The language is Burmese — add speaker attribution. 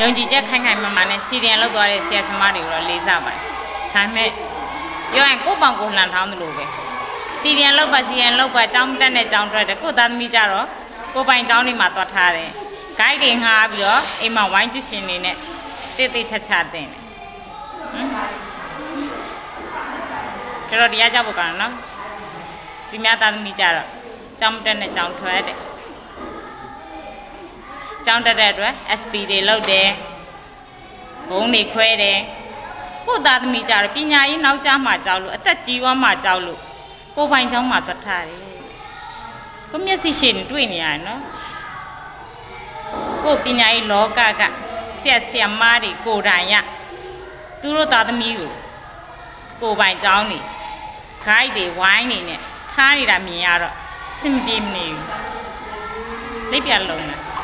Speaker 1: ယုံကြည်ချက်ခိုင်ခိုင်မာမာနဲ့စီရင်လောက်သွားတဲ့ဆရာသမားတွေကိုတော့လေးစားပါတယ်။ဒါပေမဲ့ပြောရင်ကိုပောင်ကိုလှန်ထောင်းသလိုပဲ။စီရင်လောက်ပါစီရင်လောက်ပါအကြောင်းတက်တဲ့အကြောင်းတွေ့တယ်ကိုသားသမီးကြတော့ကိုပိုင်အကြောင်းတွေမှာသွားထားတယ်။ guide တွေငှားပြီးတော့အိမ်မှာဝိုင်းကျူရှင်တွေနဲ့တည်တည်ချာချာတင်တယ်။ဟမ်။ကျတော့တရားကြဖို့ကောင်းနော်။ဒီများသားသမီးကြတော့အကြောင်းတက်တဲ့အကြောင်းထွက်တယ်။ ចောင်းတက်တဲ့အတွက် SP တွေလောက်တယ်ဘုံတွေခွဲတယ်ကိုယ့်သားသမီးကြတော့ပညာရေးနောက်ကျမှကြောက်လို့အသက်ကြီးွားမှကြောက်လို့ကိုယ်ပိုင်ကျောင်းမှာသွားထားတယ်ကိုမျက်စိရှင်တွေ့နေရတယ်နော်ကိုယ်ပညာရေးလောကကဆရာဆရာမတွေကိုယ်တိုင်ရသူတို့သားသမီးကိုကိုယ်ပိုင်ကြောင်းနေဂိုက်တွေဝိုင်းနေနဲ့ထားနေတာမြင်ရတော့စင်ပြေမနေဘူးလက်ပြလုံးလား